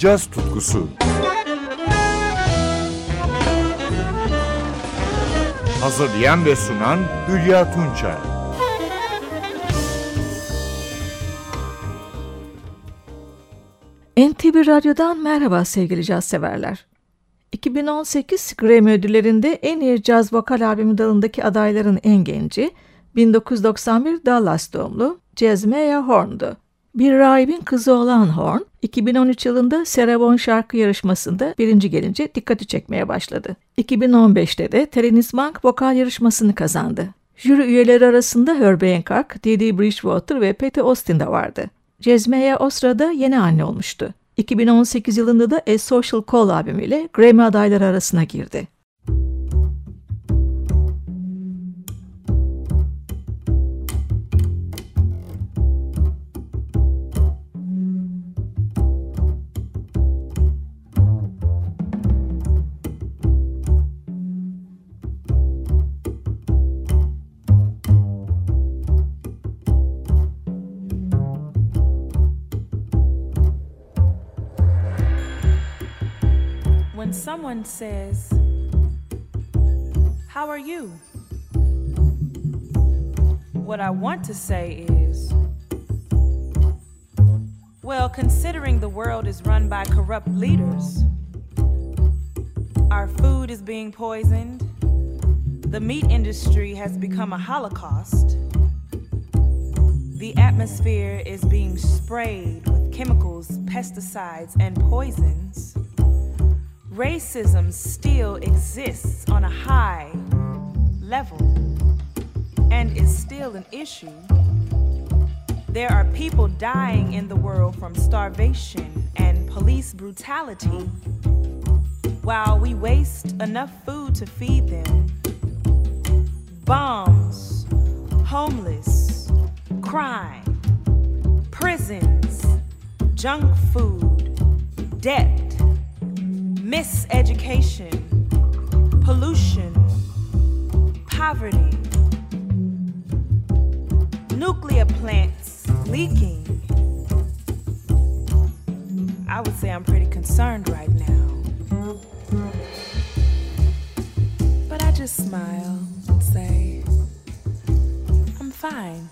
caz tutkusu. Hazırlayan ve sunan Hülya Tunçay. NTV Radyo'dan merhaba sevgili caz severler. 2018 Grammy ödüllerinde en iyi caz vokal albümü dalındaki adayların en genci, 1991 Dallas doğumlu Jazmea Horn'du. Bir rahibin kızı olan Horn, 2013 yılında Serabon şarkı yarışmasında birinci gelince dikkati çekmeye başladı. 2015'te de Terence Monk vokal yarışmasını kazandı. Jüri üyeleri arasında Herbie Hancock, Didi Bridgewater ve Pete Austin de vardı. Cezmeya o sırada yeni anne olmuştu. 2018 yılında da A Social Call albümüyle Grammy adayları arasına girdi. Someone says, How are you? What I want to say is, Well, considering the world is run by corrupt leaders, our food is being poisoned, the meat industry has become a holocaust, the atmosphere is being sprayed with chemicals, pesticides, and poisons racism still exists on a high level and is still an issue. There are people dying in the world from starvation and police brutality while we waste enough food to feed them. Bombs, homeless, crime, prisons, junk food, debt miseducation, pollution, poverty, nuclear plants leaking. I would say I'm pretty concerned right now. But I just smile and say, I'm fine.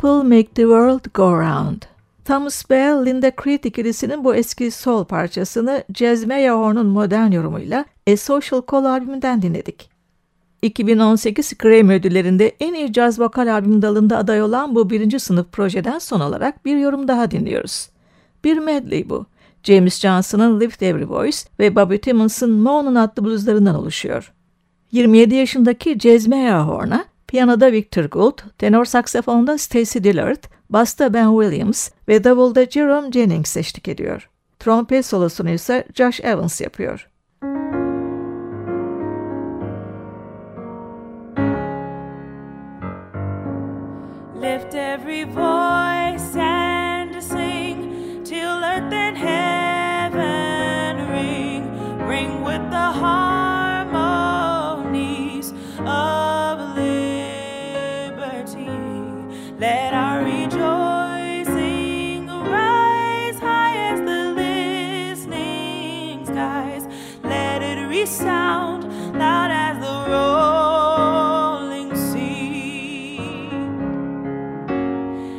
People Make the World Go Round. Thomas Bell, Linda Creed ikilisinin bu eski soul parçasını Jazz Horn'un modern yorumuyla A Social Call albümünden dinledik. 2018 Grammy ödüllerinde en iyi caz vokal albüm dalında aday olan bu birinci sınıf projeden son olarak bir yorum daha dinliyoruz. Bir medley bu. James Johnson'ın Lift Every Voice ve Bobby Timmons'ın Moan'un adlı bluzlarından oluşuyor. 27 yaşındaki Cezme Horn'a piyanoda Victor Gould, tenor saksafonda Stacey Dillard, basta Ben Williams ve davulda Jerome Jennings eşlik ediyor. Trompet solosunu ise Josh Evans yapıyor. Lift every voice Resound loud as the rolling sea.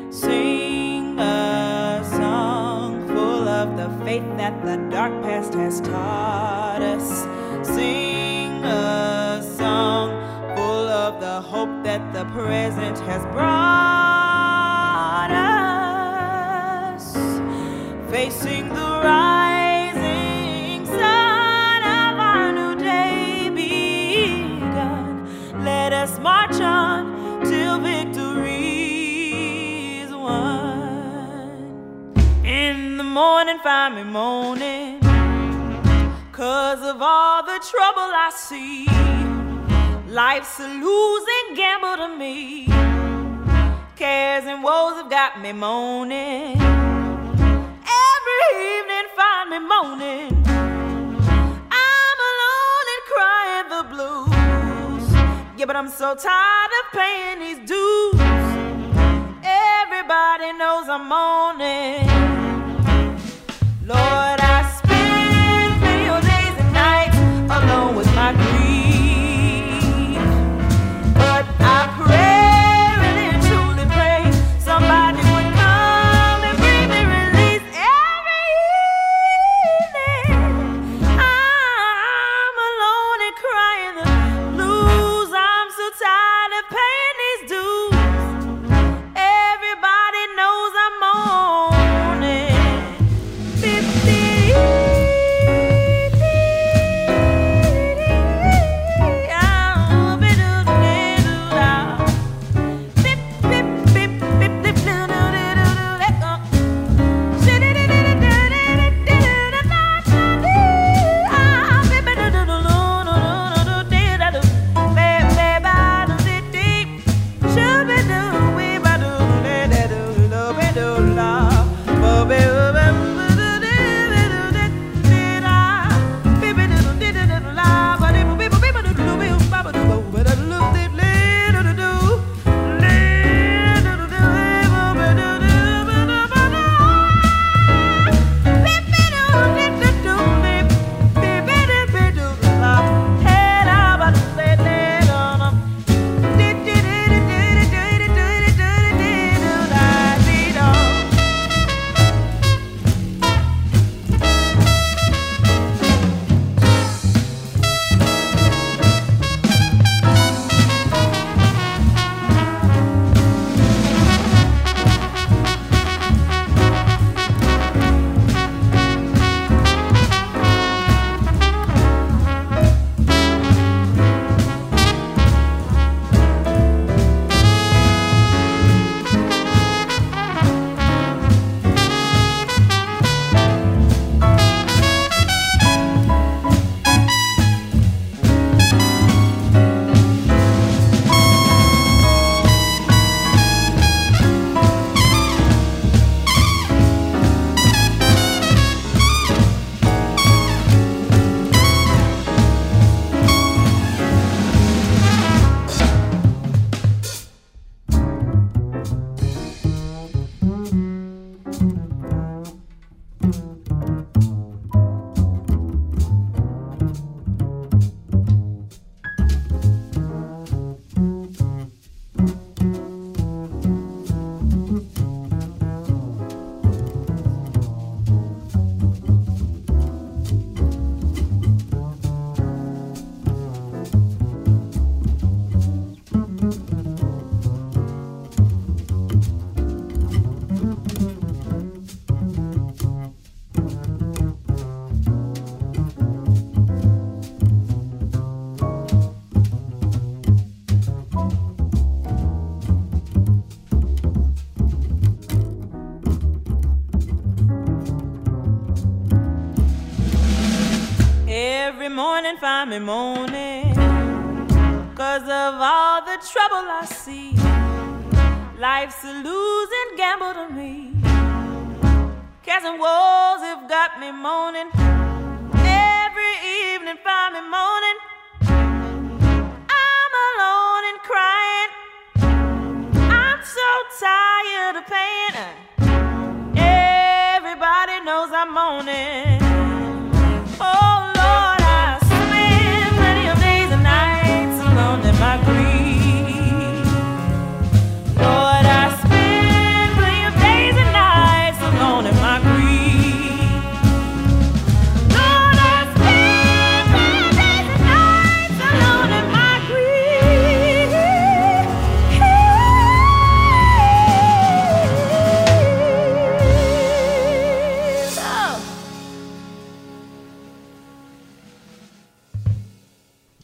Sing a song full of the faith that the dark past has taught us. Sing a song full of the hope that the present has brought us. Facing find me moaning. Cause of all the trouble I see. Life's a losing gamble to me. Cares and woes have got me moaning. Every evening, find me moaning. I'm alone and crying the blues. Yeah, but I'm so tired of paying these dues. Everybody knows I'm moaning. Me moaning. Cause of all the trouble I see Life's a losing gamble to me. Cares and woes have got me moaning. Every evening find me moaning. I'm alone and crying. I'm so tired of paying. Everybody knows I'm moaning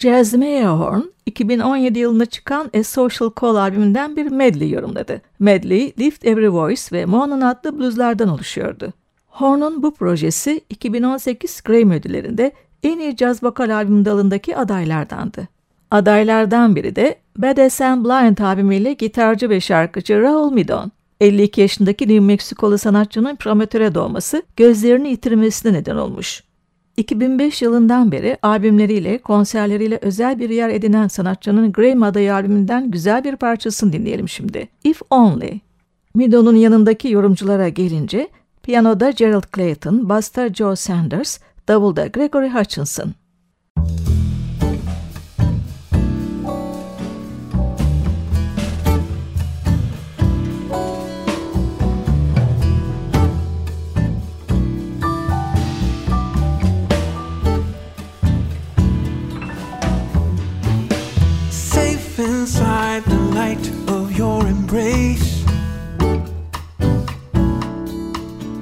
Jazz Horn 2017 yılında çıkan A Social Call albümünden bir medley yorumladı. Medley, Lift Every Voice ve Moanan adlı blueslardan oluşuyordu. Horn'un bu projesi 2018 Grammy ödüllerinde en iyi caz vokal albüm dalındaki adaylardandı. Adaylardan biri de Bad and Blind albümüyle gitarcı ve şarkıcı Raul Midon. 52 yaşındaki New Meksikalı sanatçının promotöre doğması gözlerini yitirmesine neden olmuş. 2005 yılından beri albümleriyle, konserleriyle özel bir yer edinen sanatçının Grammy adayı albümünden güzel bir parçasını dinleyelim şimdi. If Only. Midon'un yanındaki yorumculara gelince, piyanoda Gerald Clayton, basta Joe Sanders, davulda Gregory Hutchinson. Embrace.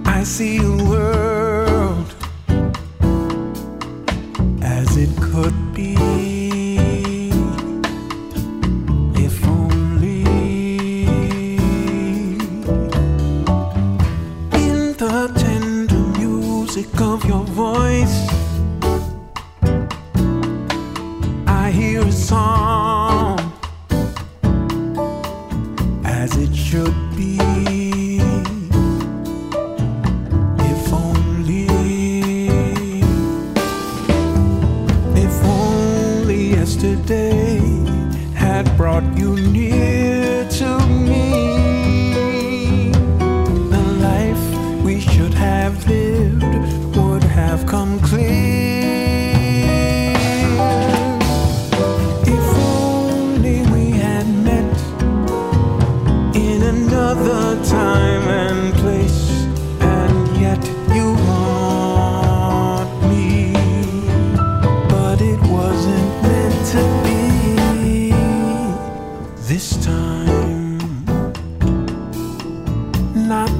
I see a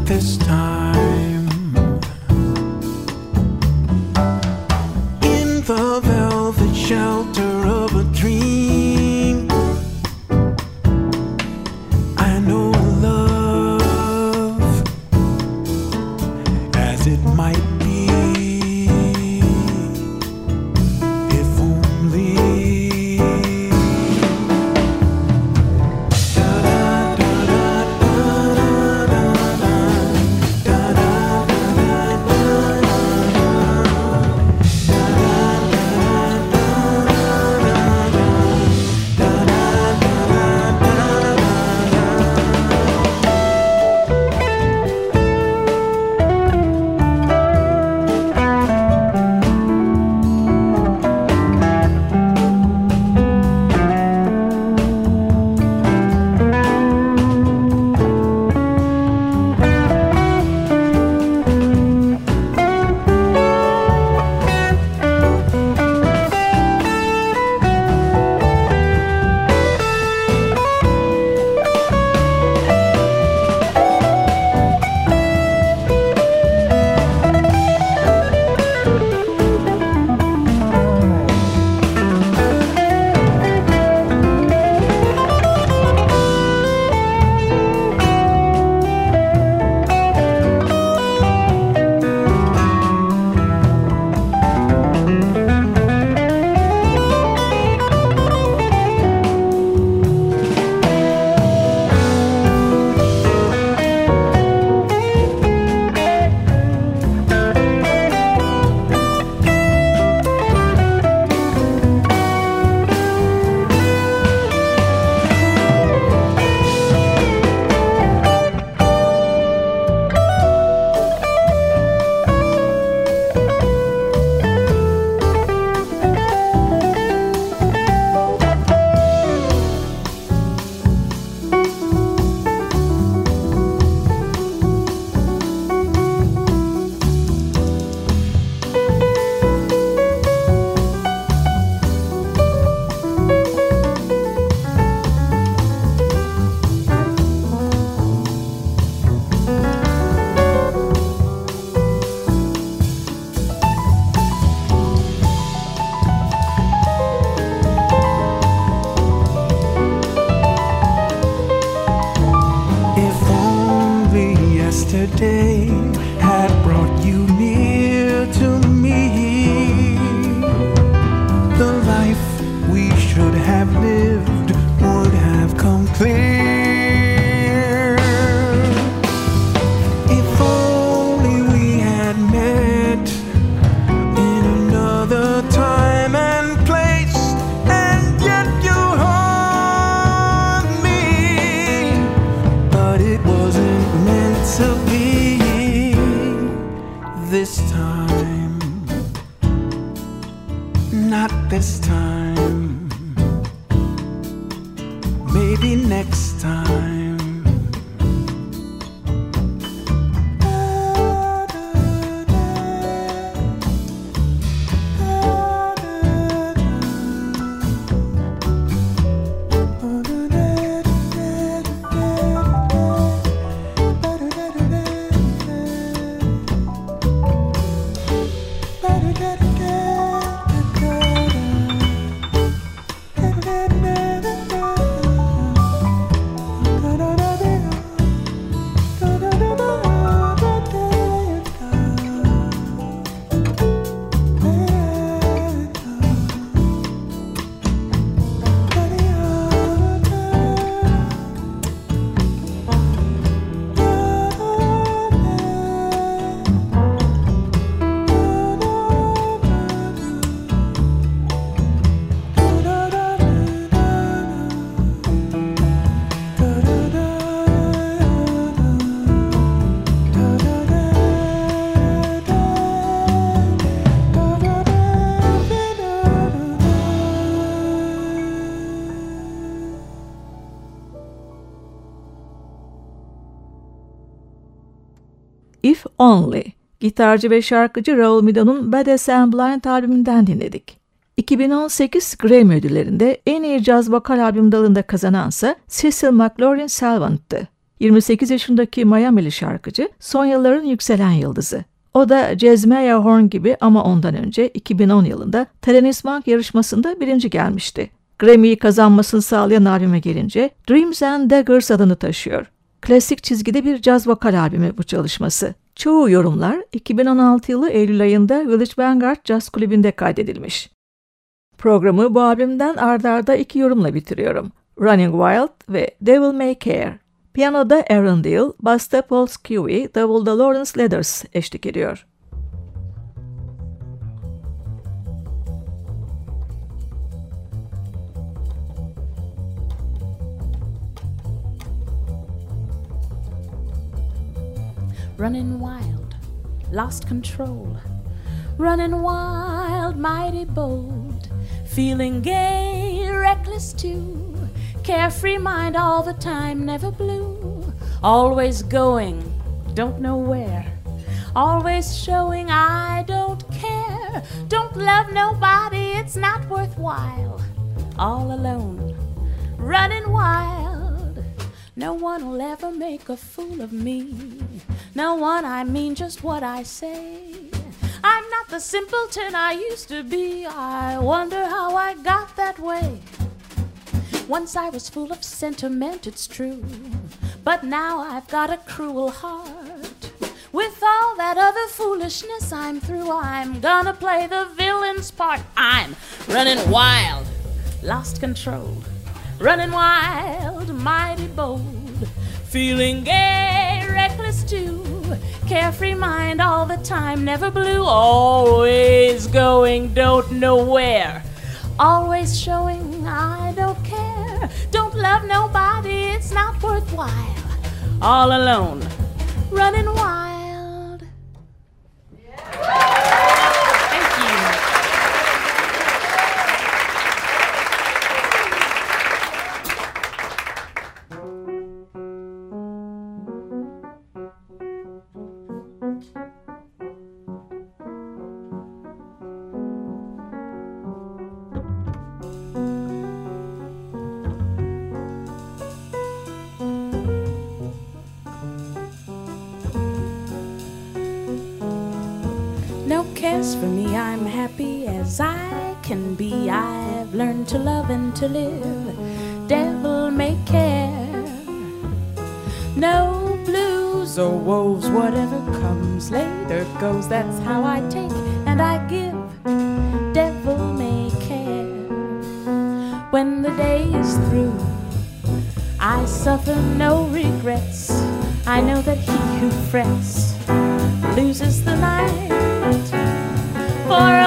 this time. have lived would have come clear. Only, gitarcı ve şarkıcı Raul Midon'un Bad and Blind albümünden dinledik. 2018 Grammy ödüllerinde en iyi caz vokal albüm dalında kazanansa Cecil McLaurin Salvant'tı. 28 yaşındaki Miami'li şarkıcı son yılların yükselen yıldızı. O da Jazmia Horn gibi ama ondan önce 2010 yılında Thelonious Monk yarışmasında birinci gelmişti. Grammy'yi kazanmasını sağlayan albüme gelince Dreams and Daggers adını taşıyor. Klasik çizgide bir caz vokal albümü bu çalışması. Çoğu yorumlar 2016 yılı Eylül ayında Village Vanguard Jazz Kulübü'nde kaydedilmiş. Programı bu albümden ardarda iki yorumla bitiriyorum. Running Wild ve Devil May Care. Piyanoda Aaron Deal, basta Paul Skewy, davulda Lawrence Leathers eşlik ediyor. Running wild, lost control, running wild, mighty bold, feeling gay, reckless too, carefree mind all the time, never blue, always going, don't know where, always showing I don't care, don't love nobody, it's not worthwhile, all alone, running wild. No one will ever make a fool of me. No one, I mean just what I say. I'm not the simpleton I used to be. I wonder how I got that way. Once I was full of sentiment, it's true. But now I've got a cruel heart. With all that other foolishness, I'm through. I'm gonna play the villain's part. I'm running wild, lost control. Running wild, mighty bold. Feeling gay, reckless too. Carefree mind all the time, never blue. Always going, don't know where. Always showing I don't care. Don't love nobody, it's not worthwhile. All alone, running wild. To love and to live. Devil may care. No blues or woes, whatever comes later goes. That's how I take and I give. Devil may care. When the day is through, I suffer no regrets. I know that he who frets loses the night. For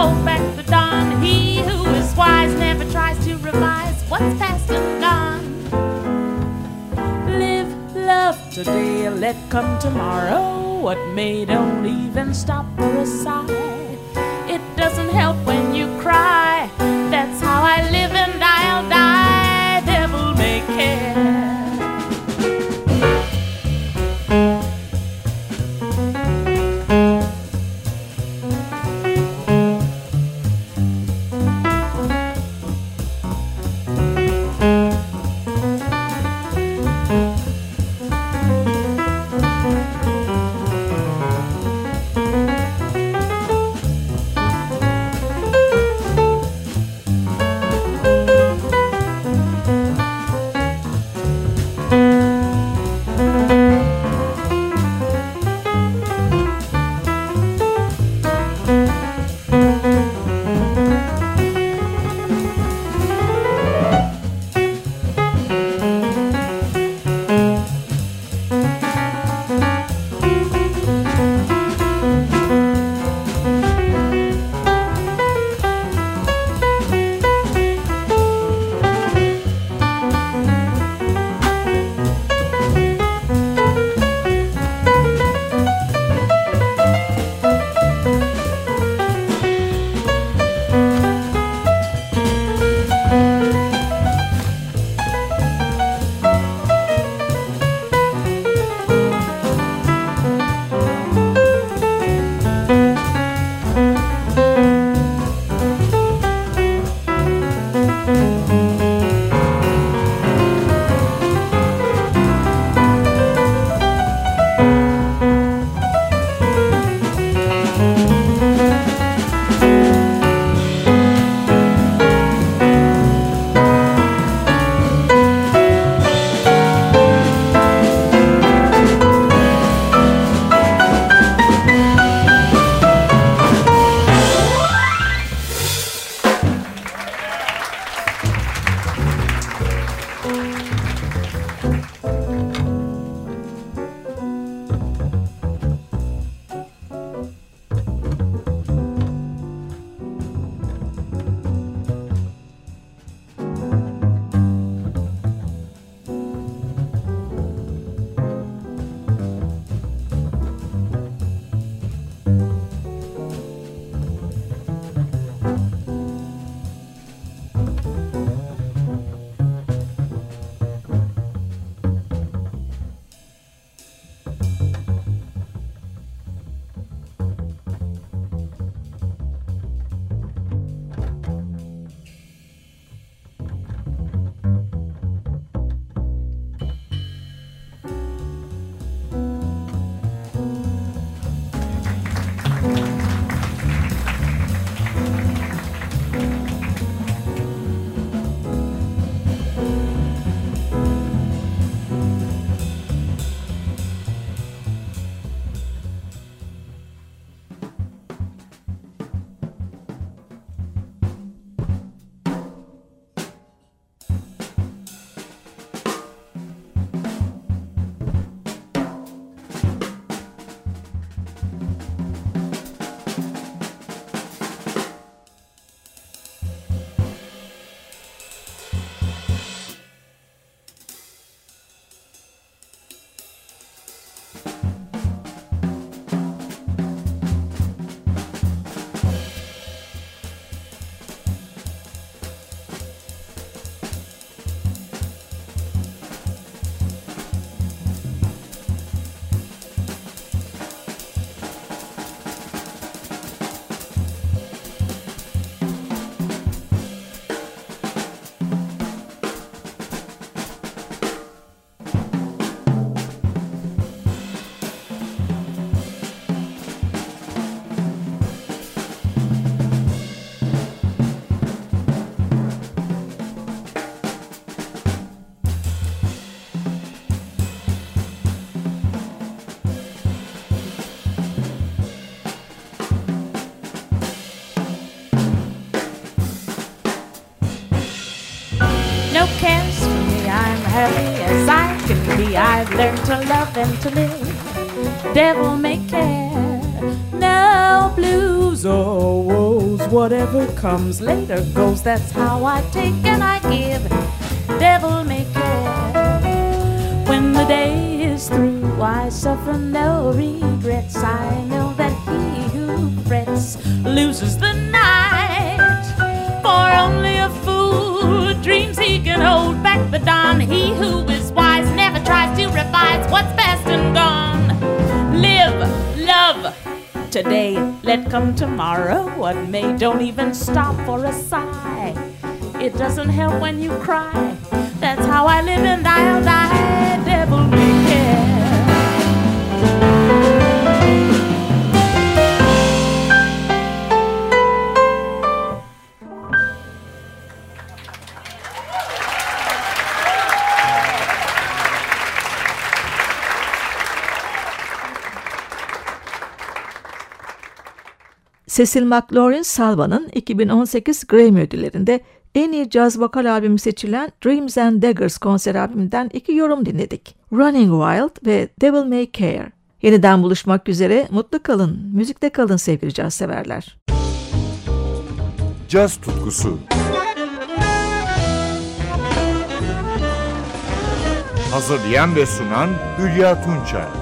hold back the dawn. He who is wise never tries to revise what's past and gone. Live, love today, let come tomorrow. What may don't even stop for a sigh. It doesn't help when happy as I can be. I've learned to love and to live. Devil may care. No blues or woes. Whatever comes later goes. That's how I take and I give. Devil may care. When the day is through, I suffer no regrets. I know that he who frets loses the night. For only a fool dreams he can hold who is wise never tries to revise what's past and gone. Live, love. Today, let come tomorrow. What may, don't even stop for a sigh. It doesn't help when you cry. That's how I live and I'll die. Cecil McLaurin Salva'nın 2018 Grammy ödüllerinde en iyi caz vokal albümü seçilen Dreams and Daggers konser albümünden iki yorum dinledik. Running Wild ve Devil May Care. Yeniden buluşmak üzere mutlu kalın, müzikte kalın sevgili caz severler. Caz tutkusu. Hazırlayan ve sunan Hülya Tunçay.